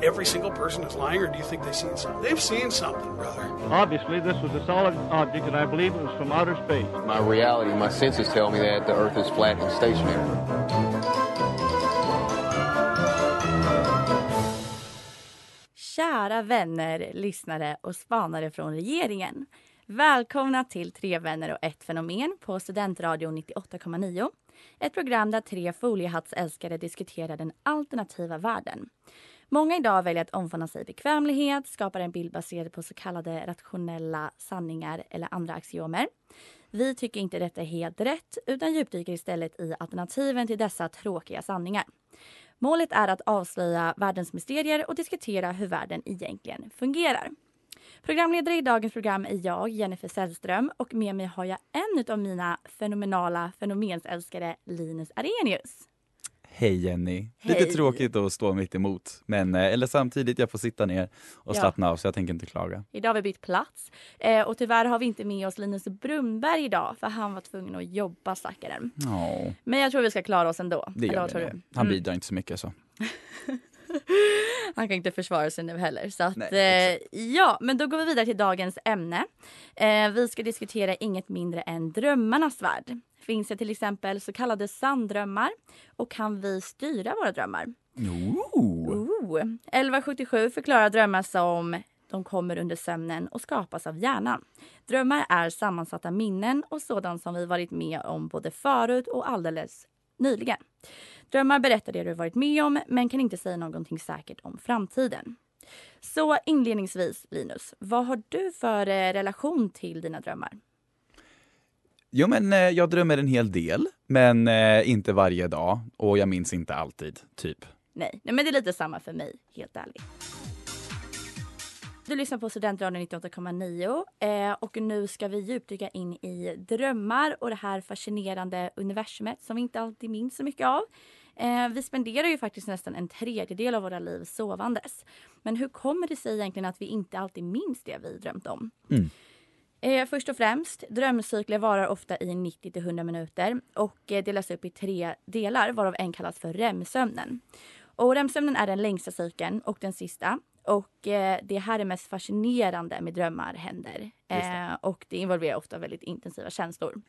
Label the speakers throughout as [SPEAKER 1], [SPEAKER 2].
[SPEAKER 1] Think every single person is lying, or do you think they've seen something? They've seen something, brother.
[SPEAKER 2] Obviously, this was a solid object, and I believe it was from outer space.
[SPEAKER 3] My reality, my senses tell me that the Earth is flat and stationary.
[SPEAKER 4] Kära vänner, lyssnare och spanare från regeringen. Välkomna till Tre vänner och ett fenomen på Studentradion 98,9. Ett program där tre foliehattsälskare diskuterar den alternativa världen. Många idag väljer att omfamna sig bekvämlighet, skapar en bild baserad på så kallade rationella sanningar eller andra axiomer. Vi tycker inte detta är helt rätt utan djupdyker istället i alternativen till dessa tråkiga sanningar. Målet är att avslöja världens mysterier och diskutera hur världen egentligen fungerar. Programledare i dagens program är jag, Jennifer Sällström och med mig har jag en av mina fenomenala fenomenälskare, Linus Arrhenius.
[SPEAKER 5] Hej Jenny!
[SPEAKER 4] Hej.
[SPEAKER 5] Lite tråkigt att stå mitt emot, men eh, eller samtidigt, jag får sitta ner och
[SPEAKER 4] Ja.
[SPEAKER 5] slappna av så jag tänker inte klaga.
[SPEAKER 4] Idag har vi bytt plats eh, och tyvärr har vi inte med oss Linus Brunnberg idag för han var tvungen att jobba stackaren.
[SPEAKER 5] Ja,
[SPEAKER 4] Men jag tror vi ska klara oss ändå.
[SPEAKER 5] det gör vi. Han
[SPEAKER 4] Mm.
[SPEAKER 5] bidrar inte så mycket så.
[SPEAKER 4] Han kan inte försvara sig nu heller. Så att,
[SPEAKER 5] Nej,
[SPEAKER 4] eh, ja, men då går vi vidare till dagens ämne. Eh, vi ska diskutera inget mindre än drömmarnas värld. Finns det till exempel så kallade sanndrömmar och kan vi styra våra drömmar?
[SPEAKER 5] Ooh.
[SPEAKER 4] Oh. 1177 förklarar drömmar som de kommer under sömnen och skapas av hjärnan. Drömmar är sammansatta minnen och sådant som vi varit med om både förut och alldeles nyligen. Drömmar berättar det du varit med om men kan inte säga någonting säkert om framtiden. Så inledningsvis, Linus, vad har du för eh, relation till dina drömmar?
[SPEAKER 5] Jo men eh, jag drömmer en hel del, men eh, inte varje dag och jag minns inte alltid, typ.
[SPEAKER 4] Nej, nej men det är lite samma för mig, helt ärligt. Du lyssnar på Studentradion 98,9 eh, och nu ska vi djupdyka in i drömmar och det här fascinerande universumet som vi inte alltid minns så mycket av. Eh, vi spenderar ju faktiskt nästan en tredjedel av våra liv sovandes. Men hur kommer det sig egentligen att vi inte alltid minns det vi drömt om?
[SPEAKER 5] Mm.
[SPEAKER 4] Eh, först och främst, drömcykler varar ofta i 90 till 100 minuter och eh, delas upp i tre delar varav en kallas för REM-sömnen. Och REM-sömnen är den längsta cykeln och den sista. Och eh, det här är mest fascinerande med drömmar händer. Eh, och det involverar ofta väldigt intensiva känslor.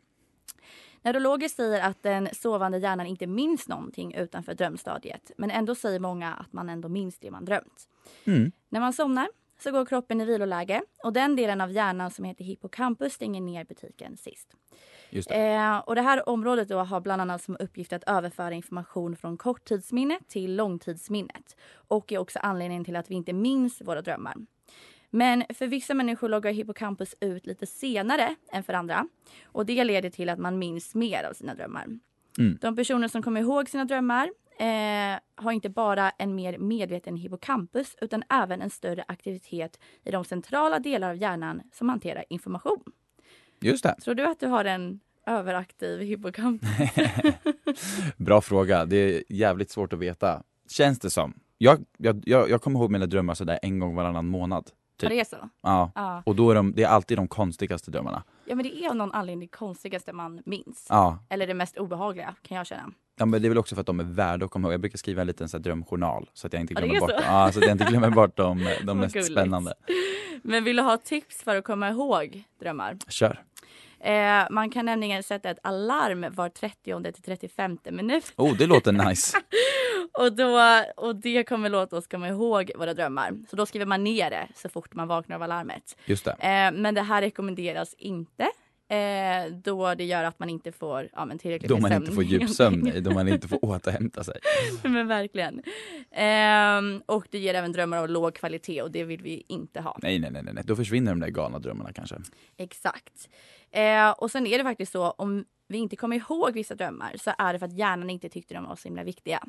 [SPEAKER 4] Neurologer säger att den sovande hjärnan inte minns någonting utanför drömstadiet. Men ändå säger många att man ändå minns det man drömt.
[SPEAKER 5] Mm.
[SPEAKER 4] När man somnar så går kroppen i viloläge och den delen av hjärnan som heter hippocampus stänger ner butiken sist.
[SPEAKER 5] Det.
[SPEAKER 4] Eh, och det här området då har bland annat som uppgift att överföra information från korttidsminnet till långtidsminnet och är också anledningen till att vi inte minns våra drömmar. Men för vissa människor loggar hippocampus ut lite senare än för andra och det leder till att man minns mer av sina drömmar.
[SPEAKER 5] Mm.
[SPEAKER 4] De personer som kommer ihåg sina drömmar eh, har inte bara en mer medveten hippocampus utan även en större aktivitet i de centrala delar av hjärnan som hanterar information.
[SPEAKER 5] Just det.
[SPEAKER 4] Tror du att du har en överaktiv hippocampus?
[SPEAKER 5] Bra fråga. Det är jävligt svårt att veta. Känns det som. Jag, jag, jag, jag kommer ihåg mina drömmar sådär en gång varannan månad.
[SPEAKER 4] Ja,
[SPEAKER 5] Typ.
[SPEAKER 4] det är så?
[SPEAKER 5] Ja.
[SPEAKER 4] Ja.
[SPEAKER 5] Och då är de, det är alltid de konstigaste drömmarna.
[SPEAKER 4] ja, men det är av någon anledning det konstigaste man minns.
[SPEAKER 5] Ja.
[SPEAKER 4] Eller det mest obehagliga kan jag känna.
[SPEAKER 5] Ja men det är väl också för att de är värda att komma ihåg. Jag brukar skriva en liten så här, drömjournal så att jag inte
[SPEAKER 4] Ja,
[SPEAKER 5] glömmer
[SPEAKER 4] är
[SPEAKER 5] bort, ja, så att jag inte glömmer bort de, de mest
[SPEAKER 4] gulligt.
[SPEAKER 5] spännande.
[SPEAKER 4] Men vill du ha tips för att komma ihåg drömmar?
[SPEAKER 5] Kör!
[SPEAKER 4] Eh, man kan nämligen sätta ett alarm var 30 till 35 minut.
[SPEAKER 5] Oh, det låter nice.
[SPEAKER 4] Och, då, och det kommer låta oss komma ihåg våra drömmar. Så då skriver man ner det så fort man vaknar av alarmet.
[SPEAKER 5] Just det.
[SPEAKER 4] Eh, men det här rekommenderas inte. Eh, då det gör att man inte får ja, men tillräckligt
[SPEAKER 5] Då
[SPEAKER 4] med
[SPEAKER 5] man
[SPEAKER 4] sömn.
[SPEAKER 5] inte får djupsömn, nej, då man inte får återhämta sig.
[SPEAKER 4] men verkligen. Ehm, och det ger även drömmar av låg kvalitet och det vill vi inte ha.
[SPEAKER 5] Nej, nej, nej, nej, då försvinner de där galna drömmarna kanske.
[SPEAKER 4] Exakt. Eh, och sen är det faktiskt så om vi inte kommer ihåg vissa drömmar så är det för att hjärnan inte tyckte de var så himla viktiga.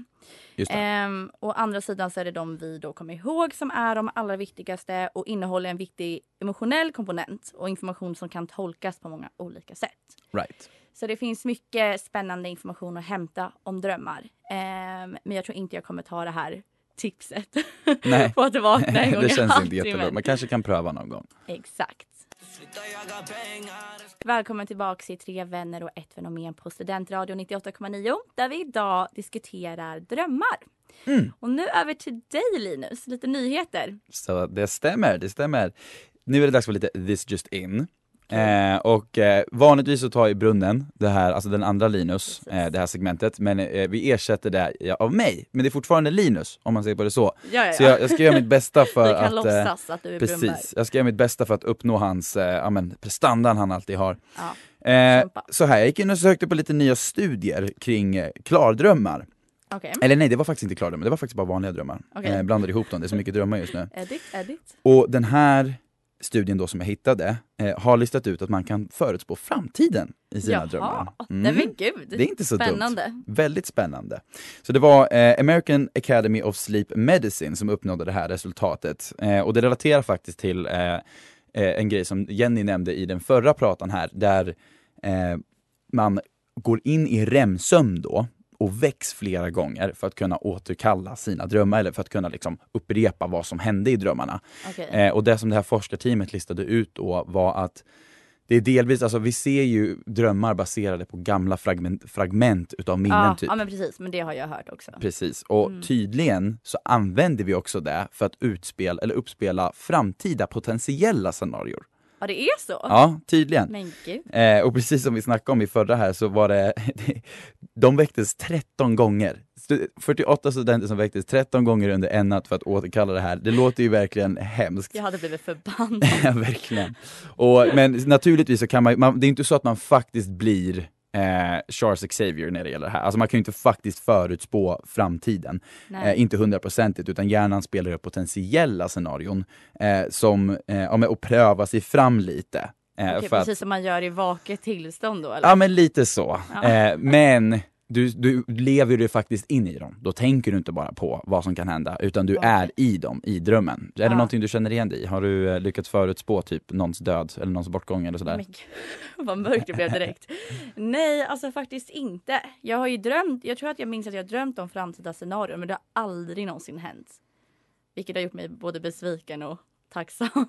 [SPEAKER 4] Ehm, å andra sidan så är det de vi då kommer ihåg som är de allra viktigaste och innehåller en viktig emotionell komponent och information som kan tolkas på många olika sätt.
[SPEAKER 5] Right.
[SPEAKER 4] Så det finns mycket spännande information att hämta om drömmar. Ehm, men jag tror inte jag kommer ta det här tipset
[SPEAKER 5] Nej.
[SPEAKER 4] på att vakna en gång
[SPEAKER 5] det känns inte jättebra. Man kanske kan pröva någon gång.
[SPEAKER 4] Exakt. Välkommen tillbaka till Tre vänner och ett fenomen på Studentradio 98,9 där vi idag diskuterar drömmar.
[SPEAKER 5] Mm.
[SPEAKER 4] Och nu över till dig Linus, lite nyheter.
[SPEAKER 5] Så det stämmer, det stämmer. Nu är det dags för lite this just in. Eh, och eh, vanligtvis så tar ju brunnen, det här, alltså den andra Linus, eh, det här segmentet, men eh, vi ersätter det ja, av mig. Men det är fortfarande Linus, om man säger på det så.
[SPEAKER 4] Ja, ja,
[SPEAKER 5] Så jag, jag ska göra mitt bästa för att... eh,
[SPEAKER 4] låtsas att du är Brunberg.
[SPEAKER 5] Precis, jag ska göra mitt bästa för att uppnå hans, eh, men prestandan han alltid har.
[SPEAKER 4] Ja,
[SPEAKER 5] Eh, så här, jag gick in och sökte på lite nya studier kring klardrömmar.
[SPEAKER 4] Okej.
[SPEAKER 5] Eller nej, det var faktiskt inte klardrömmar, det var faktiskt bara vanliga drömmar. Eh, blandade ihop dem, det är så mycket drömmar just nu.
[SPEAKER 4] Edit, edit.
[SPEAKER 5] Och den här studien då som jag hittade eh, har listat ut att man kan förutspå framtiden i sina
[SPEAKER 4] Jaha,
[SPEAKER 5] drömmar.
[SPEAKER 4] nej men gud.
[SPEAKER 5] Det är inte så
[SPEAKER 4] Spännande.
[SPEAKER 5] dumt. Väldigt spännande. Så det var eh, American Academy of Sleep Medicine som uppnådde det här resultatet. Eh, och det relaterar faktiskt till eh, eh, en grej som Jenny nämnde i den förra pratan här, där eh, man går in i REM-sömn då och väcks flera gånger för att kunna återkalla sina drömmar eller för att kunna liksom upprepa vad som hände i drömmarna.
[SPEAKER 4] Okej.
[SPEAKER 5] Eh, och det som det här forskarteamet listade ut då var att det är delvis, alltså vi ser ju drömmar baserade på gamla fragment, fragment utav minnen
[SPEAKER 4] ja,
[SPEAKER 5] typ.
[SPEAKER 4] ja men precis, men det har jag hört också.
[SPEAKER 5] Precis, och
[SPEAKER 4] Mm.
[SPEAKER 5] tydligen så använder vi också det för att utspela, eller uppspela framtida potentiella scenarier.
[SPEAKER 4] Ja det är så?
[SPEAKER 5] Ja, tydligen.
[SPEAKER 4] Men gud.
[SPEAKER 5] Eh, och precis som vi snackade om i förra här så var det, de väcktes 13 gånger. Stu- 48 studenter som väcktes 13 gånger under en natt för att återkalla det här. Det låter ju verkligen hemskt.
[SPEAKER 4] Jag hade blivit förbannad.
[SPEAKER 5] Ja, verkligen. Och, men naturligtvis så kan man, man, det är inte så att man faktiskt blir eh, Charles Xavier när det gäller det här. Alltså man kan ju inte faktiskt förutspå framtiden. Eh, inte hundraprocentigt, utan hjärnan spelar upp potentiella scenarion eh, som, eh, ja, men, och prövar sig fram lite. Eh,
[SPEAKER 4] Okej,
[SPEAKER 5] för att-
[SPEAKER 4] precis som man gör i vaket tillstånd då eller?
[SPEAKER 5] Ja men lite så.
[SPEAKER 4] Ja.
[SPEAKER 5] Eh, men du, du lever ju faktiskt in i dem. Då tänker du inte bara på vad som kan hända, utan du är i dem, i drömmen. Är det någonting du känner igen dig i? Har du eh, lyckats förutspå typ någons död eller någons bortgång eller sådär?
[SPEAKER 4] Men gud, vad mörkt det blev direkt. Nej, alltså faktiskt inte. Jag har ju drömt, jag tror att jag minns att jag har drömt om framtida scenarion men det har aldrig någonsin hänt. Vilket har gjort mig både besviken och tacksam.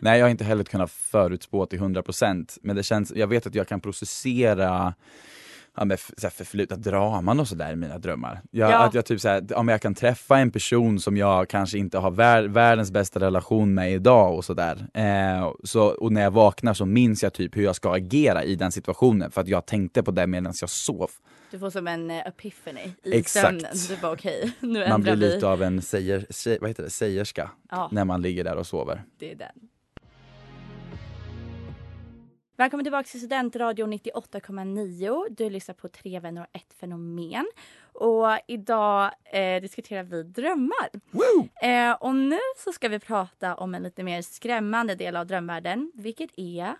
[SPEAKER 5] Nej, jag har inte heller kunnat förutspå till 100% men det känns, jag vet att jag kan processera ja, med så förflutna draman och sådär i mina drömmar. Jag,
[SPEAKER 4] Ja.
[SPEAKER 5] Att jag typ så här, ja, men jag kan träffa en person som jag kanske inte har vär, världens bästa relation med idag och sådär. Eh, så, och när jag vaknar så minns jag typ hur jag ska agera i den situationen för att jag tänkte på det medan jag sov.
[SPEAKER 4] Du får som en eh, epiphany i
[SPEAKER 5] Exakt.
[SPEAKER 4] sömnen. Du bara okej, nu
[SPEAKER 5] Man
[SPEAKER 4] ändrar
[SPEAKER 5] blir
[SPEAKER 4] vi.
[SPEAKER 5] lite av en säger, säger, vad heter det, sägerska
[SPEAKER 4] Ja,
[SPEAKER 5] när man ligger där och sover.
[SPEAKER 4] det är den. Välkommen tillbaka till Studentradion 98,9. Du lyssnar på Tre vänner och ett fenomen. Och idag eh, diskuterar vi drömmar. Eh, och nu så ska vi prata om en lite mer skrämmande del av drömvärlden, vilket är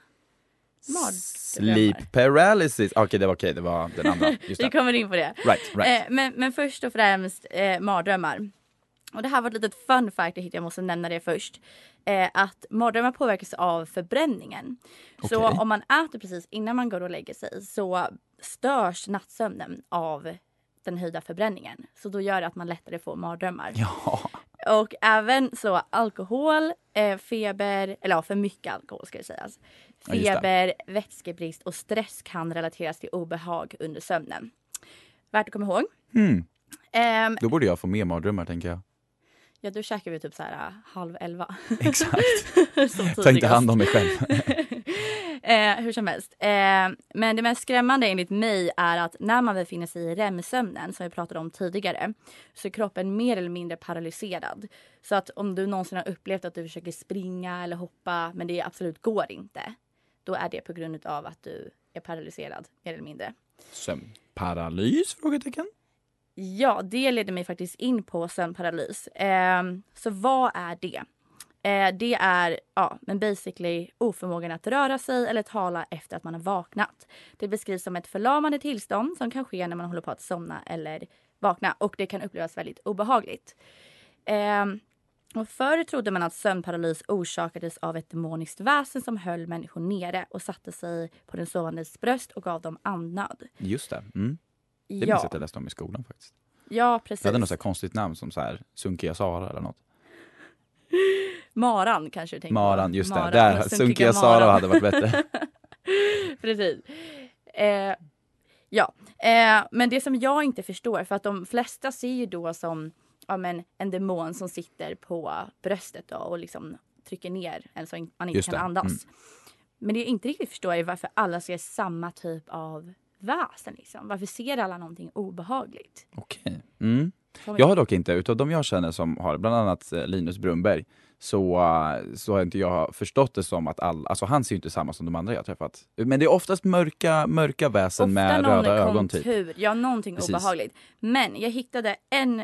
[SPEAKER 4] mardrömmar.
[SPEAKER 5] Sleep paralysis. Okej, det var okej, det var den andra. Just
[SPEAKER 4] Vi kommer in på det.
[SPEAKER 5] Right, right.
[SPEAKER 4] Eh, men, men först och främst eh, mardrömmar. Och det här var ett litet fun fact jag måste nämna det först. Eh, att mardrömmar påverkas av förbränningen. Så
[SPEAKER 5] Okej.
[SPEAKER 4] om man äter precis innan man går och lägger sig så störs nattsömnen av den höjda förbränningen. Så då gör det att man lättare får mardrömmar.
[SPEAKER 5] Ja.
[SPEAKER 4] Och även så alkohol, eh, feber, eller ja, för mycket alkohol ska det sägas.
[SPEAKER 5] Ja.
[SPEAKER 4] Feber, vätskebrist och stress kan relateras till obehag under sömnen. Värt att komma ihåg.
[SPEAKER 5] Hmm.
[SPEAKER 4] Ehm,
[SPEAKER 5] Då borde jag få mer mardrömmar tänker jag.
[SPEAKER 4] Ja, då käkar vi typ så här äh, halv elva.
[SPEAKER 5] Exakt. Ta inte hand om mig själv.
[SPEAKER 4] eh, hur som helst. Eh, men det mest skrämmande enligt mig är att när man befinner sig i REM-sömnen, som vi pratade om tidigare, så är kroppen mer eller mindre paralyserad. Så att om du någonsin har upplevt att du försöker springa eller hoppa, men det absolut går inte, då är det på grund av att du är paralyserad, mer eller mindre.
[SPEAKER 5] Sömnparalys? Frågetecken.
[SPEAKER 4] Ja, det leder mig faktiskt in på sömnparalys. Eh, så vad är det? Eh, det är ja, men basically oförmågan att röra sig eller tala efter att man har vaknat. Det beskrivs som ett förlamande tillstånd som kan ske när man håller på att somna eller vakna och det kan upplevas väldigt obehagligt. Eh, och förr trodde man att sömnparalys orsakades av ett demoniskt väsen som höll människor nere och satte sig på den sovandes bröst och gav dem andnöd.
[SPEAKER 5] Just det. Mm. Det minns jag
[SPEAKER 4] Ja,
[SPEAKER 5] att jag läste om i skolan faktiskt.
[SPEAKER 4] ja precis.
[SPEAKER 5] Det hade något så konstigt namn som så här Sunkiga Sara eller något.
[SPEAKER 4] Maran kanske du tänker
[SPEAKER 5] Maran, just det.
[SPEAKER 4] Maran,
[SPEAKER 5] Där,
[SPEAKER 4] Sunkiga
[SPEAKER 5] Sara hade varit bättre.
[SPEAKER 4] Precis. Eh, ja, eh, men det som jag inte förstår, för att de flesta ser ju då som ja, men en demon som sitter på bröstet då och liksom trycker ner en så man inte
[SPEAKER 5] Just
[SPEAKER 4] kan
[SPEAKER 5] det,
[SPEAKER 4] andas.
[SPEAKER 5] mm.
[SPEAKER 4] Men det jag inte riktigt förstår är varför alla ser samma typ av väsen. Liksom. Varför ser alla någonting obehagligt?
[SPEAKER 5] Okej. Mm. Jag har dock inte, utav de jag känner som har bland annat eh, Linus Brunberg, så, eh, så har inte jag förstått det som att all, alltså han ser ju inte samma som de andra jag träffat. Men det är oftast mörka, mörka väsen med
[SPEAKER 4] någon
[SPEAKER 5] röda ögon typ.
[SPEAKER 4] ja någonting
[SPEAKER 5] Precis.
[SPEAKER 4] obehagligt. Men jag hittade en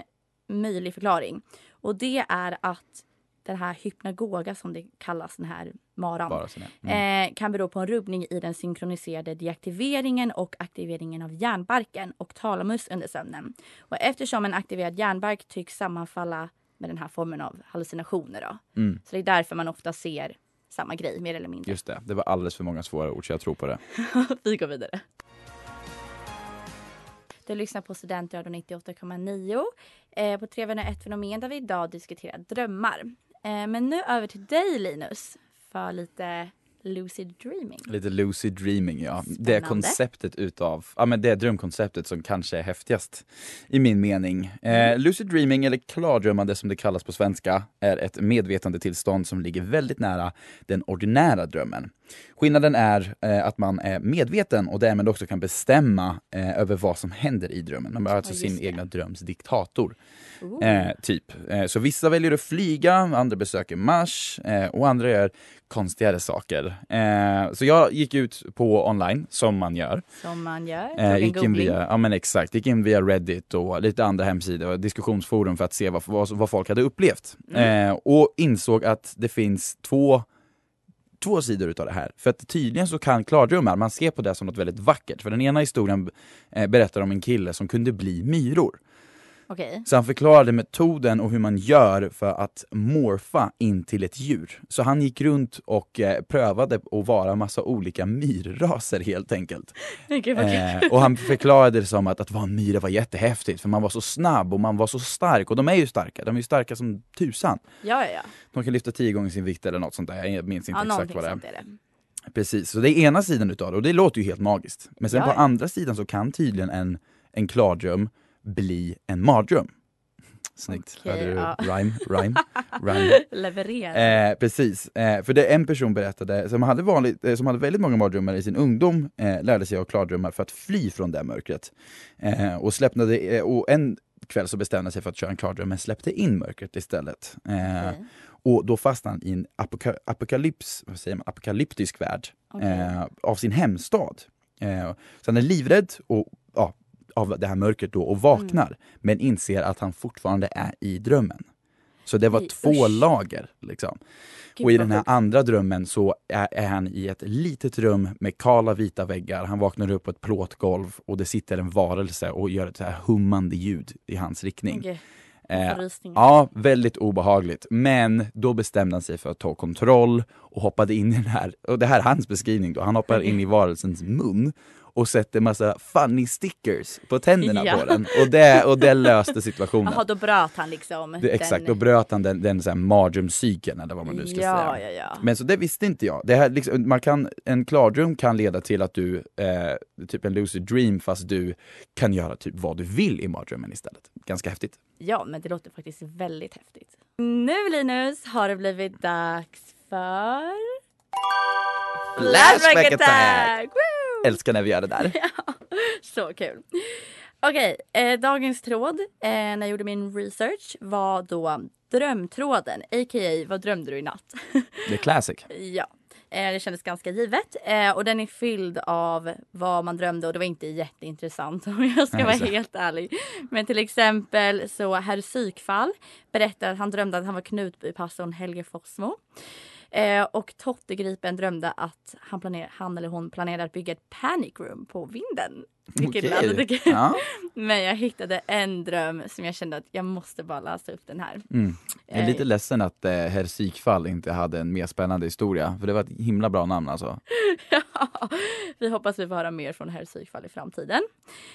[SPEAKER 4] möjlig förklaring och det är att den här hypnagoga som det kallas, den här maran.
[SPEAKER 5] Mm.
[SPEAKER 4] eh, kan bero på en rubbning i den synkroniserade deaktiveringen och aktiveringen av hjärnbarken och talamus under sömnen. Och eftersom en aktiverad hjärnbark tycks sammanfalla med den här formen av hallucinationer då.
[SPEAKER 5] Mm.
[SPEAKER 4] Så det är därför man ofta ser samma grej mer eller mindre.
[SPEAKER 5] Just det, det var alldeles för många svåra ord så jag tror på det.
[SPEAKER 4] Vi går vidare. Du lyssnar på Studentradion 98,9 eh, på Tre vänner ett fenomen där vi idag diskuterar drömmar. Eh, men nu över till dig Linus för lite lucid dreaming.
[SPEAKER 5] Lite lucid dreaming ja. Det
[SPEAKER 4] Spännande.
[SPEAKER 5] konceptet utav, ja men det drömkonceptet som kanske är häftigast i min mening. Eh, lucid dreaming eller klardrömmande som det kallas på svenska är ett medvetandetillstånd som ligger väldigt nära den ordinära drömmen. Skillnaden är eh, att man är medveten och därmed också kan bestämma eh, över vad som händer i drömmen. Man är alltså
[SPEAKER 4] just
[SPEAKER 5] sin
[SPEAKER 4] det.
[SPEAKER 5] egna dröms diktator. Eh, typ. Eh, så vissa väljer att flyga, andra besöker Mars eh, och andra gör konstigare saker. Eh, så jag gick ut på online, som man gör.
[SPEAKER 4] Som man gör.
[SPEAKER 5] Gick in via, ja men exakt, gick in via Reddit och lite andra hemsidor och diskussionsforum för att se vad, vad, vad folk hade upplevt.
[SPEAKER 4] Mm.
[SPEAKER 5] Och insåg att det finns två två sidor utav det här. För att tydligen så kan klardrömmar, man ser på det som något väldigt vackert. För den ena historien eh, berättar om en kille som kunde bli myror.
[SPEAKER 4] Okej.
[SPEAKER 5] Så han förklarade metoden och hur man gör för att morfa in till ett djur. Så han gick runt och eh, prövade att vara massa olika myrraser helt enkelt.
[SPEAKER 4] Vad kul.
[SPEAKER 5] Eh, och han förklarade det som att, att vara en myra var jättehäftigt för man var så snabb och man var så stark. Och de är ju starka, de är ju starka som tusan.
[SPEAKER 4] Ja, ja, ja.
[SPEAKER 5] De kan lyfta tio gånger sin vikt eller något sånt där, jag minns inte
[SPEAKER 4] ja
[SPEAKER 5] exakt vad det är.
[SPEAKER 4] det.
[SPEAKER 5] Precis, så det är ena sidan utav det och det låter ju helt magiskt. Men sen
[SPEAKER 4] Ja,
[SPEAKER 5] på andra sidan så kan tydligen en, en klardröm bli en mardröm. Snyggt,
[SPEAKER 4] Okej,
[SPEAKER 5] hörde du?
[SPEAKER 4] ja.
[SPEAKER 5] Rhyme, rhyme, rhyme.
[SPEAKER 4] Leverera.
[SPEAKER 5] Eh, precis, eh, för det en person berättade som hade, vanligt, eh, som hade väldigt många mardrömmar i sin ungdom, eh, lärde sig av klardrömmar för att fly från det mörkret. Eh, och, släppnade, eh, och en kväll så bestämde sig för att köra en klardröm men släppte in mörkret istället.
[SPEAKER 4] Okej.
[SPEAKER 5] Och då fastnade han i en apoka, apokalyps, vad säger man, apokalyptisk värld eh, av sin hemstad. Så han är livrädd och, av det här mörkret då och vaknar
[SPEAKER 4] Mm.
[SPEAKER 5] men inser att han fortfarande är i drömmen. Så det var
[SPEAKER 4] Nej,
[SPEAKER 5] två
[SPEAKER 4] usch.
[SPEAKER 5] lager. Liksom.
[SPEAKER 4] Gud,
[SPEAKER 5] och i den här andra drömmen så är, är han i ett litet rum med kala vita väggar. Han vaknar upp på ett plåtgolv och det sitter en varelse och gör ett så här hummande ljud i hans riktning.
[SPEAKER 4] Okej.
[SPEAKER 5] Eh. Ja, väldigt obehagligt. Men då bestämde han sig för att ta kontroll och hoppade in i den här, och det här är hans beskrivning då, han hoppar in i varelsens mun och sätter massa funny stickers på tänderna
[SPEAKER 4] Ja.
[SPEAKER 5] på den. Och det, och det löste situationen.
[SPEAKER 4] Jaha, då bröt han liksom
[SPEAKER 5] Det, exakt,
[SPEAKER 4] den...
[SPEAKER 5] då bröt han den, den mardrömscykeln eller vad man nu ska
[SPEAKER 4] ja,
[SPEAKER 5] säga.
[SPEAKER 4] ja, ja.
[SPEAKER 5] Men så det visste inte jag. Det här, liksom, man kan, en klardröm kan leda till att du, eh, typ en lucid dream fast du kan göra typ vad du vill i mardrömmen istället. Ganska häftigt.
[SPEAKER 4] Ja, men det låter faktiskt väldigt häftigt. Nu Linus har det blivit dags för...
[SPEAKER 5] Flashback attack!
[SPEAKER 4] Woo!
[SPEAKER 5] Älskar när vi gör det där.
[SPEAKER 4] Så kul. Okej, eh, dagens tråd eh, när jag gjorde min research var då drömtråden, a.k.a. vad drömde du i natt?
[SPEAKER 5] Det är classic.
[SPEAKER 4] ja. Eh, det kändes ganska givet. Eh, och den är fylld av vad man drömde och det var inte jätteintressant om jag ska vara helt ärlig. Men till exempel så herr Psykfall berättar att han drömde att han var Knutbypastorn Helge Fossmo. Eh, och Tottegripen drömde att han, planer- han eller hon planerade att bygga ett panic room på vinden. Vilket
[SPEAKER 5] Okej.
[SPEAKER 4] lät lite.
[SPEAKER 5] Ja.
[SPEAKER 4] Men jag hittade en dröm som jag kände att jag måste bara läsa upp den här.
[SPEAKER 5] Mm. Jag är
[SPEAKER 4] Eh,
[SPEAKER 5] lite ledsen att eh, herr Psykfall inte hade en mer spännande historia, för det var ett himla bra namn alltså.
[SPEAKER 4] Ja, vi hoppas vi får höra mer från herr Psykfall i framtiden.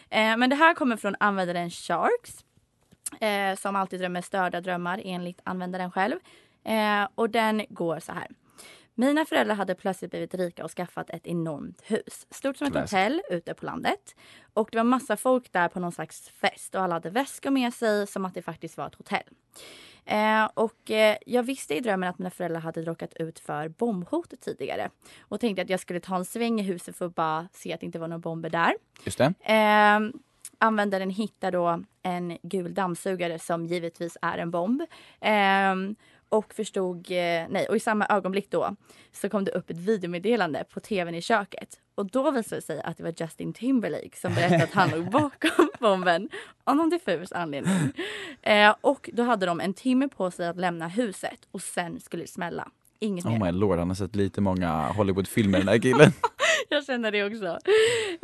[SPEAKER 4] Eh, men det här kommer från användaren Sharks. Eh, som alltid drömmer störda drömmar enligt användaren själv. Eh, och den går så här. Mina föräldrar hade plötsligt blivit rika och skaffat ett enormt hus. Stort som ett
[SPEAKER 5] Classic.
[SPEAKER 4] hotell ute på landet. Och det var massa folk där på någon slags fest och alla hade väskor med sig som att det faktiskt var ett hotell. Eh, och eh, jag visste i drömmen att mina föräldrar hade råkat ut för bombhot tidigare. Och tänkte att jag skulle ta en sväng i huset för att bara se att det inte var några bomber där.
[SPEAKER 5] Just det.
[SPEAKER 4] Eh, användaren hittar då en gul dammsugare som givetvis är en bomb. Eh, och förstod, eh, nej, och i samma ögonblick då så kom det upp ett videomeddelande på tvn i köket. Och då visade det sig att det var Justin Timberlake som berättade att han låg bakom bomben av någon diffus anledning. Eh, och då hade de en timme på sig att lämna huset och sen skulle det smälla. Inget mer.
[SPEAKER 5] Oh my lord, han har sett lite många Hollywoodfilmer den här killen.
[SPEAKER 4] Jag känner det också.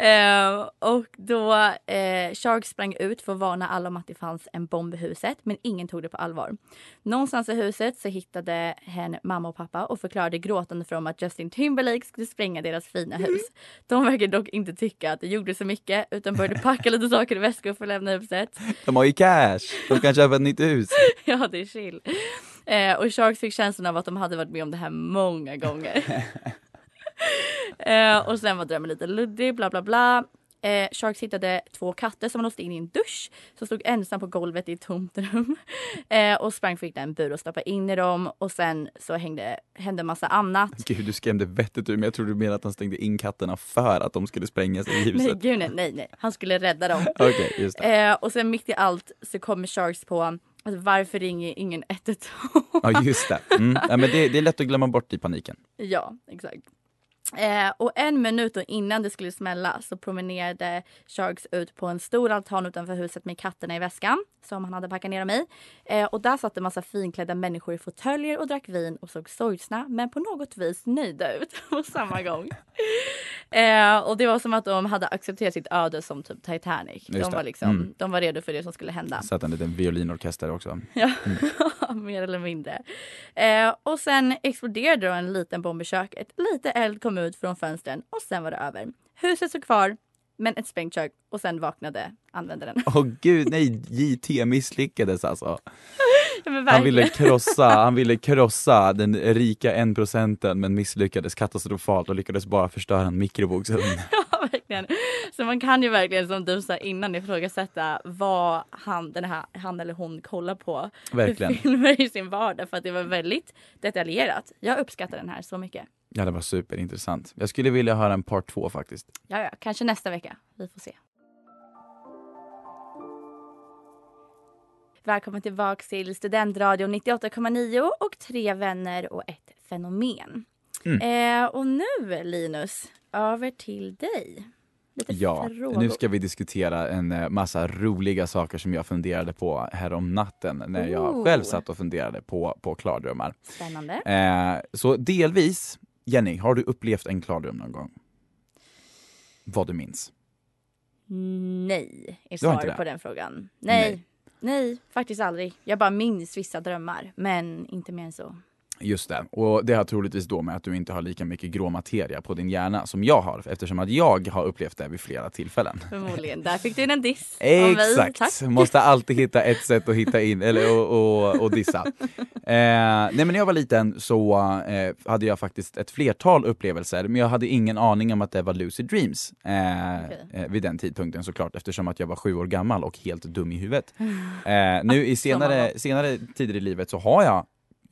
[SPEAKER 4] Eh, och då eh, Shark sprang ut för att varna alla om att det fanns en bomb i huset men ingen tog det på allvar. Någonstans i huset så hittade hen mamma och pappa och förklarade gråtande för dem att Justin Timberlake skulle spränga deras fina hus. De verkar dock inte tycka att det gjorde så mycket utan började packa lite saker i väskor för att lämna huset.
[SPEAKER 5] De har ju cash, de kan köpa ett nytt hus.
[SPEAKER 4] Ja, det är chill. Eh, och Sharks fick känslan av att de hade varit med om det här många gånger. eh, och sen var drömmen lite luddig, bla bla bla. Eh, Sharks hittade två katter som låste in i en dusch som stod ensam på golvet i ett tomt rum. Eh, och sprang för att hitta en bur och stoppa in i dem och sen så hängde, hände en massa annat.
[SPEAKER 5] Gud, du skrämde vettet ur mig. Jag trodde du menade att han stängde in katterna för att de skulle sprängas i
[SPEAKER 4] Nej
[SPEAKER 5] huset.
[SPEAKER 4] gud nej, nej, nej. Han skulle rädda dem.
[SPEAKER 5] Okej, just.
[SPEAKER 4] Eh, och sen mitt i allt så kommer Sharks på alltså, varför ringer ingen 112?
[SPEAKER 5] Ja, just det. Mm. Ja, men det. Det är lätt att glömma bort i paniken.
[SPEAKER 4] Ja, exakt. Eh, och en minut innan det skulle smälla så promenerade Sharks ut på en stor altan utanför huset med katterna i väskan som han hade packat ner dem i. Eh, och där satt en massa finklädda människor i fåtöljer och drack vin och såg sorgsna men på något vis nöjda ut på samma gång. eh, och det var som att de hade accepterat sitt öde som typ Titanic. De var, liksom,
[SPEAKER 5] Mm.
[SPEAKER 4] de var redo för det som skulle hända.
[SPEAKER 5] Satt en liten violinorkester också.
[SPEAKER 4] Ja, mer eller mindre. Eh, och sen exploderade då en liten bomb i köket. Lite eld kom ut från fönstren och sen var det över. Huset stod kvar, men ett sprängt kök och sen vaknade användaren.
[SPEAKER 5] Åh gud, nej, JT misslyckades alltså. Han ville krossa, han ville krossa den rika en procenten men misslyckades katastrofalt och lyckades bara förstöra en mikrovågsugn.
[SPEAKER 4] Ja, verkligen. Så man kan ju verkligen som du sa innan ifrågasätta vad han, den här, han eller hon kollar på
[SPEAKER 5] Verkligen.
[SPEAKER 4] filmer i sin vardag för att det var väldigt detaljerat. Jag uppskattar den här så mycket.
[SPEAKER 5] Ja, det var superintressant. Jag skulle vilja höra en part två faktiskt.
[SPEAKER 4] Ja, ja, kanske nästa vecka. Vi får se. Välkommen tillbaka till Studentradion 98,9 och tre vänner och ett fenomen. Eh, och nu Linus, över till dig. Lite
[SPEAKER 5] Ja,
[SPEAKER 4] frågor.
[SPEAKER 5] nu ska vi diskutera en eh, massa roliga saker som jag funderade på här om natten när jag
[SPEAKER 4] Ooh.
[SPEAKER 5] själv satt och funderade på, på klardrömmar.
[SPEAKER 4] Spännande.
[SPEAKER 5] Eh, så delvis, Jenny, har du upplevt en klardröm någon gång? Vad du minns?
[SPEAKER 4] Nej, är svaret på den frågan. Nej.
[SPEAKER 5] Nej.
[SPEAKER 4] Nej. faktiskt aldrig. Jag bara minns vissa drömmar, men inte mer än så.
[SPEAKER 5] Just det, och det har troligtvis då med att du inte har lika mycket grå materia på din hjärna som jag har eftersom att jag har upplevt det vid flera tillfällen.
[SPEAKER 4] Förmodligen. Där fick du en diss.
[SPEAKER 5] Exakt,
[SPEAKER 4] Tack.
[SPEAKER 5] måste alltid hitta ett sätt att hitta in, eller och, och, och dissa. Eh, nej men när jag var liten så eh, hade jag faktiskt ett flertal upplevelser, men jag hade ingen aning om att det var lucid dreams eh,
[SPEAKER 4] Okej.
[SPEAKER 5] eh, vid den tidpunkten såklart, eftersom att jag var sju år gammal och helt dum i huvudet. Eh, nu i senare, senare tider i livet så har jag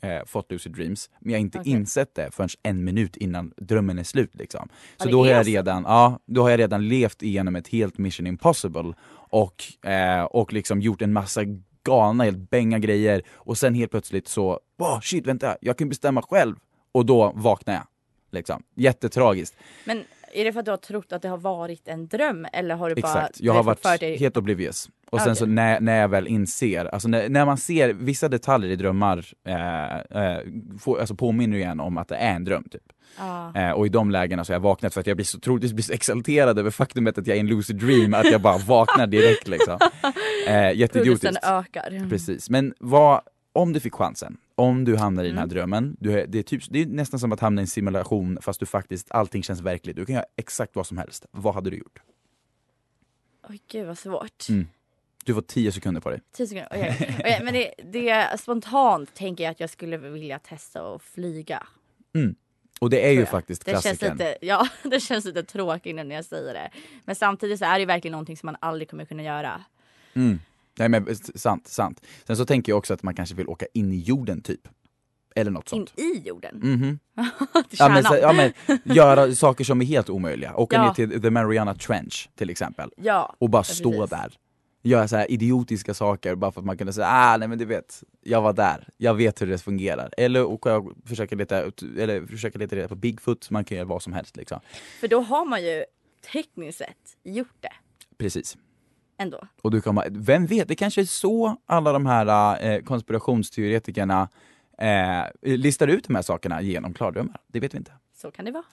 [SPEAKER 5] eh, fått lucid dreams, men jag har inte
[SPEAKER 4] Okej.
[SPEAKER 5] insett det förrän en minut innan drömmen är slut. Liksom. Så då har, jag redan, ja, då har jag redan levt igenom ett helt mission impossible och, eh, och liksom gjort en massa galna, helt bänga grejer och sen helt plötsligt så, wow, shit vänta, jag kan bestämma själv. Och då vaknar jag. Liksom. Jättetragiskt.
[SPEAKER 4] Men är det för att du har trott att det har varit en dröm eller har du bara
[SPEAKER 5] Exakt, jag har varit helt oblivious. Och sen
[SPEAKER 4] Okej.
[SPEAKER 5] så när, när jag väl inser, alltså när, när man ser vissa detaljer i drömmar, eh, eh, får, alltså påminner igen om att det är en dröm. Typ.
[SPEAKER 4] Ja.
[SPEAKER 5] Eh, och i de lägena så har jag vaknat för att jag blir så, troligtvis blir så exalterad över faktumet att jag är en lucid dream, att jag bara vaknar direkt liksom. Eh, jätteidiotiskt.
[SPEAKER 4] Ökar.
[SPEAKER 5] Precis, men vad, om du fick chansen, om du hamnar i den här
[SPEAKER 4] Mm.
[SPEAKER 5] drömmen, du det, är typ, det är nästan som att hamna i en simulation fast du faktiskt, allting känns verkligt. Du kan göra exakt vad som helst. Vad hade du gjort?
[SPEAKER 4] Oj gud vad svårt.
[SPEAKER 5] Mm. Du får 10 sekunder på dig.
[SPEAKER 4] 10 sekunder. Okej. Okej, men det, det spontant tänker jag att jag skulle vilja testa att flyga.
[SPEAKER 5] Och det är ju faktiskt
[SPEAKER 4] Det känns,
[SPEAKER 5] klassikern.
[SPEAKER 4] lite, ja, det känns lite tråkigt när jag säger det. Men samtidigt så är det verkligen någonting som man aldrig kommer kunna göra.
[SPEAKER 5] Mm. Nej men sant, sant. Sen så tänker jag också att man kanske vill åka in i jorden typ. Eller något
[SPEAKER 4] In
[SPEAKER 5] sånt.
[SPEAKER 4] i jorden.
[SPEAKER 5] Mhm.
[SPEAKER 4] Till
[SPEAKER 5] Ja, men, så, ja, men göra saker som är helt omöjliga. Åka
[SPEAKER 4] Ja.
[SPEAKER 5] ner till The Mariana Trench till exempel.
[SPEAKER 4] Ja,
[SPEAKER 5] Och bara stå
[SPEAKER 4] precis.
[SPEAKER 5] där. Göra så här idiotiska saker bara för att man kunde säga ah nej men du vet, jag var där, jag vet hur det fungerar. Eller och försöka leta, ut- eller försöka leta reda på Bigfoot, man kan göra vad som helst liksom.
[SPEAKER 4] För då har man ju tekniskt sett gjort det
[SPEAKER 5] Precis.
[SPEAKER 4] ändå.
[SPEAKER 5] Och du kommer, vem vet, det kanske är så alla de här eh, konspirationsteoretikerna eh, listar ut de här sakerna genom klardrömmar. Det vet vi inte.
[SPEAKER 4] Så kan det vara.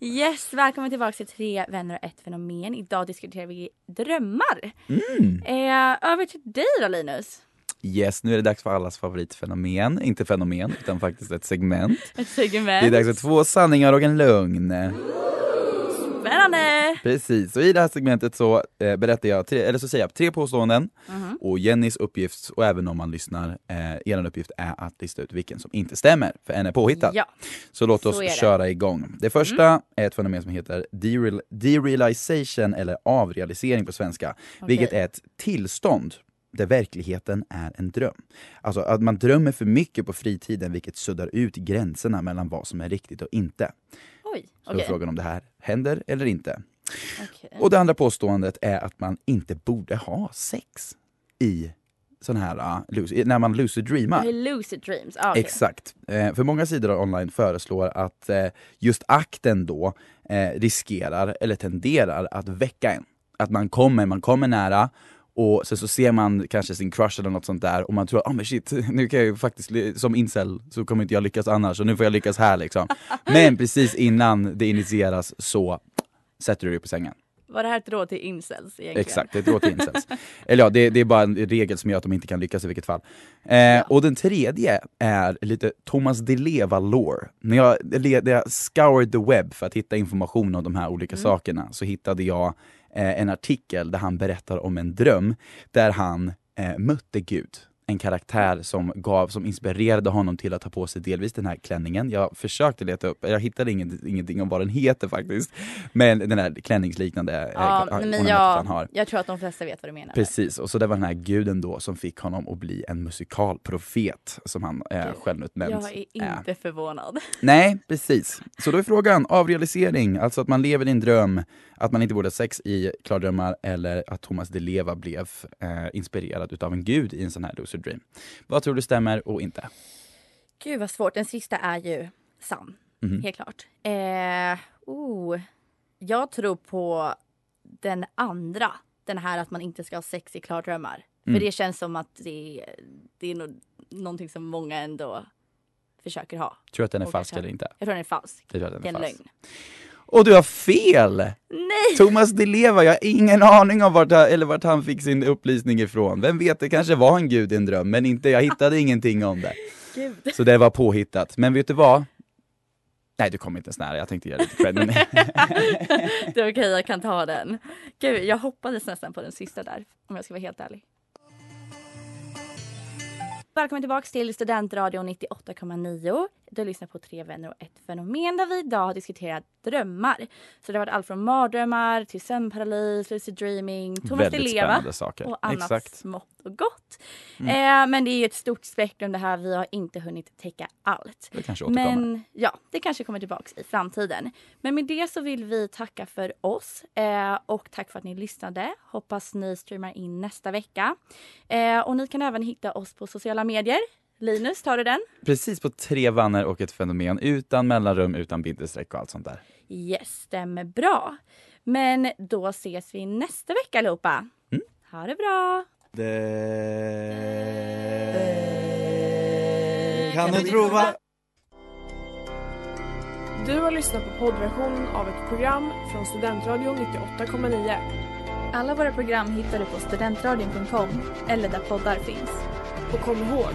[SPEAKER 4] Yes, välkommen tillbaka till Tre vänner och ett fenomen. Idag diskuterar vi drömmar.
[SPEAKER 5] Mm.
[SPEAKER 4] Eh, över till dig då Linus.
[SPEAKER 5] Yes, nu är det dags för allas favoritfenomen. Inte fenomen, utan faktiskt ett segment.
[SPEAKER 4] Ett segment.
[SPEAKER 5] Det är dags för två sanningar och en lögn.
[SPEAKER 4] Spännande!
[SPEAKER 5] Precis, och i det här segmentet så eh, berättar jag, tre, eller så säger jag tre påståenden
[SPEAKER 4] Mhm.
[SPEAKER 5] och Jennys uppgift, och även om man lyssnar, eh, er uppgift är att lista ut vilken som inte stämmer, för en är påhittad.
[SPEAKER 4] Ja.
[SPEAKER 5] Så låt
[SPEAKER 4] Så
[SPEAKER 5] oss.
[SPEAKER 4] Mm.
[SPEAKER 5] köra igång. Det första är ett fenomen som heter dereal- derealization eller avrealisering på svenska, vilket är ett tillstånd där verkligheten är en dröm. Alltså att man drömmer för mycket på fritiden vilket suddar ut gränserna mellan vad som är riktigt och inte.
[SPEAKER 4] Oj,
[SPEAKER 5] Så är
[SPEAKER 4] okej.
[SPEAKER 5] frågan om det här händer eller inte.
[SPEAKER 4] Okej.
[SPEAKER 5] Och det andra påståendet är att man inte borde ha sex i sån här, uh, när man lucid dreamar.
[SPEAKER 4] Lucid dreams. Ah, okej.
[SPEAKER 5] Exakt. Eh, för många sidor online föreslår att eh, just akten då eh, riskerar eller tenderar att väcka en. Att man kommer, man kommer nära och sen så ser man kanske sin crush eller något sånt där och man tror ah men shit, nu kan jag ju faktiskt, som incel så kommer inte jag lyckas annars och nu får jag lyckas här liksom. Men precis innan det initieras så sätter du dig på sängen.
[SPEAKER 4] Var det här ett råd till incels egentligen?
[SPEAKER 5] Exakt, det är ett råd till incels. Eller ja, det, det är bara en regel som gör att de inte kan lyckas i vilket fall. Eh, Och den tredje är lite Thomas Di Leva lore. När jag, jag scoured the web för att hitta information om de här olika sakerna så hittade jag Eh, en artikel där han berättar om en dröm där han eh, mötte Gud. En karaktär som, gav, som inspirerade honom till att ta på sig delvis den här klänningen. Jag försökte leta upp, jag hittade inget, ingenting om vad den heter faktiskt. Men den här klänningsliknande eh,
[SPEAKER 4] Ja,
[SPEAKER 5] ornamentet
[SPEAKER 4] men
[SPEAKER 5] han
[SPEAKER 4] jag,
[SPEAKER 5] har.
[SPEAKER 4] jag tror att de flesta vet vad du menar.
[SPEAKER 5] Precis, och så det var den här guden då som fick honom att bli en musikalprofet som han eh, självutnämnt
[SPEAKER 4] Jag är inte förvånad.
[SPEAKER 5] Nej, precis. Så då är frågan avrealisering, alltså att man lever i en dröm, att man inte borde ha sex i klardrömmar eller att Thomas Di Leva blev eh, inspirerad utav en gud i en sån här lucid dream. Vad tror du stämmer och inte?
[SPEAKER 4] Gud vad svårt. Den sista är ju sann.
[SPEAKER 5] Mhm.
[SPEAKER 4] Helt klart. Eh, oh. Jag tror på den andra. Den här att man inte ska ha sex i klardrömmar.
[SPEAKER 5] Mm.
[SPEAKER 4] För det känns som att det, det är någonting som många ändå försöker ha.
[SPEAKER 5] Tror du att den är
[SPEAKER 4] Och
[SPEAKER 5] falsk eller inte?
[SPEAKER 4] Jag tror den är falsk.
[SPEAKER 5] Jag tror att den
[SPEAKER 4] Det är
[SPEAKER 5] är
[SPEAKER 4] en lögn.
[SPEAKER 5] Och du har fel!
[SPEAKER 4] Nej!
[SPEAKER 5] Thomas Di Leva, jag har ingen aning om vart, han- eller vart han fick sin upplysning ifrån. Vem vet, det kanske var en gud i en dröm, men inte, jag hittade ingenting om det.
[SPEAKER 4] Gud.
[SPEAKER 5] Så det var påhittat. Men vet du vad? Nej, du kommer inte ens nära. Jag tänkte dig lite cred. men-
[SPEAKER 4] Det är okej, jag kan ta den. Gud, jag hoppades nästan på den sista där. Om jag ska vara helt ärlig. Välkommen tillbaka till Studentradion 98,9. Du lyssnar på Tre vänner och ett fenomen där vi idag har diskuterat drömmar. Så det har varit allt från mardrömmar till sömnparalys, lucid dreaming, Thomas Di
[SPEAKER 5] Väldigt
[SPEAKER 4] Leva
[SPEAKER 5] saker.
[SPEAKER 4] och annat
[SPEAKER 5] Exakt.
[SPEAKER 4] smått och gott.
[SPEAKER 5] Mm.
[SPEAKER 4] Eh, men det är ett stort spektrum det här. Vi har inte hunnit täcka allt.
[SPEAKER 5] Det kanske återkommer.
[SPEAKER 4] Men ja, det kanske kommer tillbaks i framtiden. Men med det så vill vi tacka för oss eh, och tack för att ni lyssnade. Hoppas ni streamar in nästa vecka. Eh, och ni kan även hitta oss på sociala medier. Linus, tar du den?
[SPEAKER 5] Precis på tre vänner och ett fenomen utan mellanrum, utan bindestreck och allt sånt där.
[SPEAKER 4] Yes, stämmer bra. Men då ses vi nästa vecka allihopa.
[SPEAKER 5] Mm.
[SPEAKER 4] Ha det bra!
[SPEAKER 6] Kan du prova?
[SPEAKER 7] Du har lyssnat på poddversionen av ett program från Studentradion 98,9.
[SPEAKER 8] Alla våra program hittar du på studentradion.com eller där poddar finns.
[SPEAKER 7] Och kom ihåg,